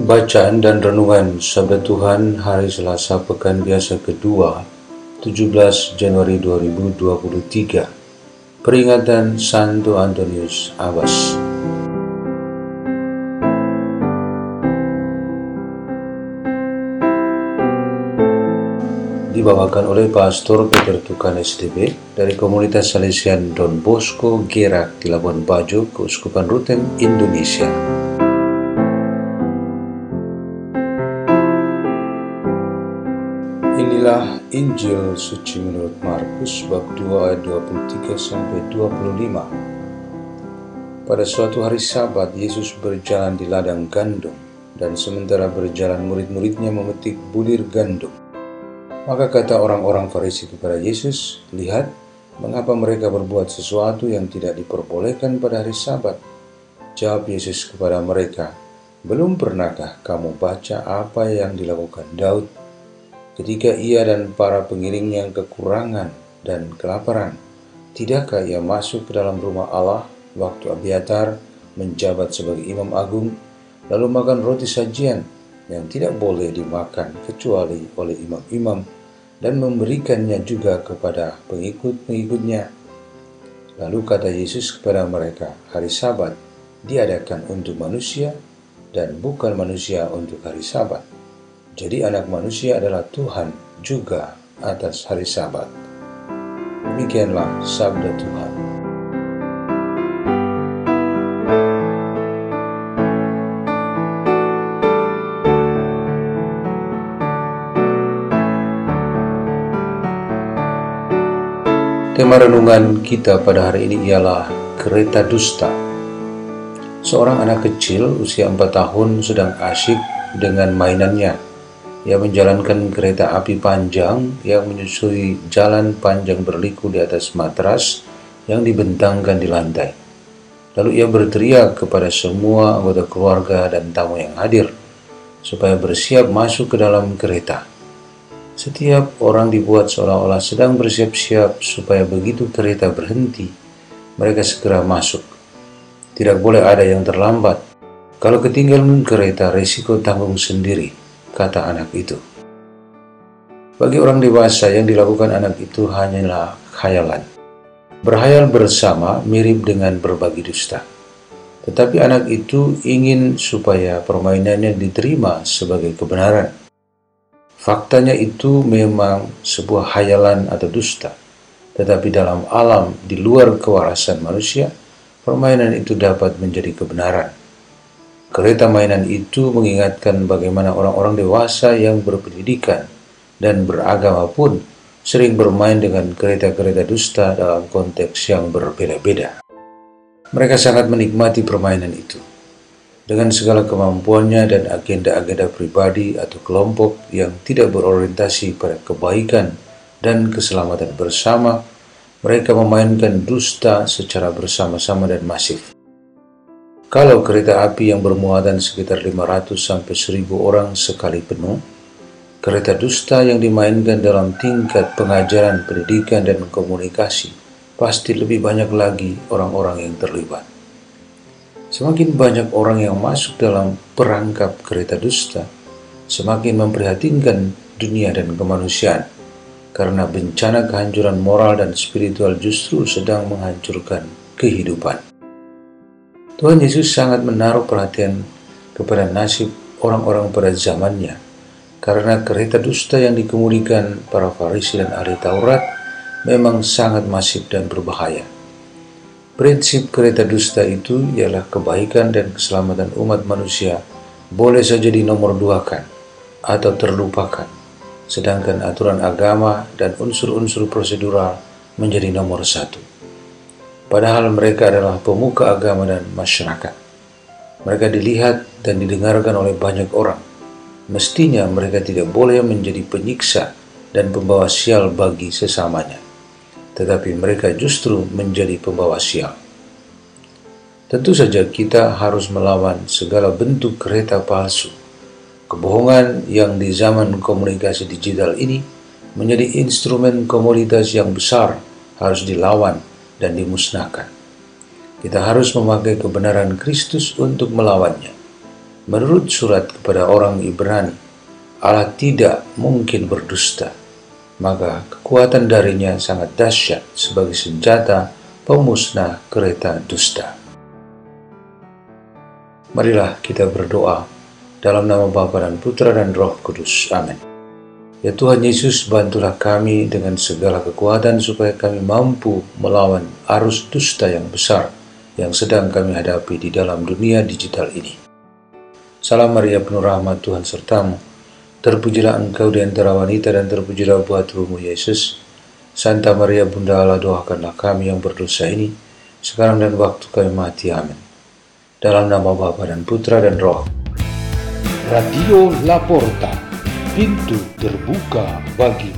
Bacaan dan Renungan Sabda Tuhan Hari Selasa Pekan Biasa Kedua 17 Januari 2023 Peringatan Santo Antonius Abbas Dibawakan oleh Pastor Peter Tukan SDB dari Komunitas Salesian Don Bosco Gerak di Labuan Bajo, Keuskupan Ruteng, Indonesia. Inilah Injil suci menurut Markus bab 2 ayat 23 sampai 25. Pada suatu hari Sabat Yesus berjalan di ladang gandum dan sementara berjalan murid-muridnya memetik bulir gandum. Maka kata orang-orang Farisi kepada Yesus, "Lihat, mengapa mereka berbuat sesuatu yang tidak diperbolehkan pada hari Sabat?" Jawab Yesus kepada mereka, "Belum pernahkah kamu baca apa yang dilakukan Daud ketika ia dan para pengiringnya kekurangan dan kelaparan, tidakkah ia masuk ke dalam rumah Allah waktu Abiatar menjabat sebagai imam agung, lalu makan roti sajian yang tidak boleh dimakan kecuali oleh imam-imam dan memberikannya juga kepada pengikut-pengikutnya. Lalu kata Yesus kepada mereka, hari sabat diadakan untuk manusia dan bukan manusia untuk hari sabat. Jadi anak manusia adalah Tuhan juga atas hari sabat. Demikianlah sabda Tuhan. Tema renungan kita pada hari ini ialah kereta dusta. Seorang anak kecil usia 4 tahun sedang asyik dengan mainannya ia menjalankan kereta api panjang yang menyusui jalan panjang berliku di atas matras yang dibentangkan di lantai. Lalu ia berteriak kepada semua anggota keluarga dan tamu yang hadir supaya bersiap masuk ke dalam kereta. Setiap orang dibuat seolah-olah sedang bersiap-siap supaya begitu kereta berhenti, mereka segera masuk. Tidak boleh ada yang terlambat. Kalau ketinggalan kereta, risiko tanggung sendiri kata anak itu. Bagi orang dewasa yang dilakukan anak itu hanyalah khayalan. Berhayal bersama mirip dengan berbagi dusta. Tetapi anak itu ingin supaya permainannya diterima sebagai kebenaran. Faktanya itu memang sebuah hayalan atau dusta. Tetapi dalam alam di luar kewarasan manusia, permainan itu dapat menjadi kebenaran. Kereta mainan itu mengingatkan bagaimana orang-orang dewasa yang berpendidikan dan beragama pun sering bermain dengan kereta-kereta dusta dalam konteks yang berbeda-beda. Mereka sangat menikmati permainan itu. Dengan segala kemampuannya dan agenda-agenda pribadi atau kelompok yang tidak berorientasi pada kebaikan dan keselamatan bersama, mereka memainkan dusta secara bersama-sama dan masif. Kalau kereta api yang bermuatan sekitar 500 sampai 1000 orang sekali penuh, kereta dusta yang dimainkan dalam tingkat pengajaran, pendidikan, dan komunikasi pasti lebih banyak lagi orang-orang yang terlibat. Semakin banyak orang yang masuk dalam perangkap kereta dusta, semakin memprihatinkan dunia dan kemanusiaan, karena bencana kehancuran moral dan spiritual justru sedang menghancurkan kehidupan. Tuhan Yesus sangat menaruh perhatian kepada nasib orang-orang pada zamannya karena kereta dusta yang dikemudikan para Farisi dan ahli Taurat memang sangat masif dan berbahaya. Prinsip kereta dusta itu ialah kebaikan dan keselamatan umat manusia boleh saja dinomorduakan atau terlupakan sedangkan aturan agama dan unsur-unsur prosedural menjadi nomor satu. Padahal mereka adalah pemuka agama dan masyarakat. Mereka dilihat dan didengarkan oleh banyak orang. Mestinya mereka tidak boleh menjadi penyiksa dan pembawa sial bagi sesamanya. Tetapi mereka justru menjadi pembawa sial. Tentu saja kita harus melawan segala bentuk kereta palsu. Kebohongan yang di zaman komunikasi digital ini menjadi instrumen komoditas yang besar harus dilawan dan dimusnahkan. Kita harus memakai kebenaran Kristus untuk melawannya. Menurut surat kepada orang Ibrani, Allah tidak mungkin berdusta maka kekuatan darinya sangat dahsyat sebagai senjata pemusnah kereta dusta. Marilah kita berdoa dalam nama Bapa dan Putra dan Roh Kudus. Amin. Ya Tuhan Yesus, bantulah kami dengan segala kekuatan supaya kami mampu melawan arus dusta yang besar yang sedang kami hadapi di dalam dunia digital ini. Salam Maria penuh rahmat Tuhan sertamu Terpujilah engkau di antara wanita dan terpujilah buah tubuhmu Yesus. Santa Maria Bunda Allah doakanlah kami yang berdosa ini, sekarang dan waktu kami mati. Amin. Dalam nama Bapa dan Putra dan Roh. Radio Laporta, pintu terbuka bagi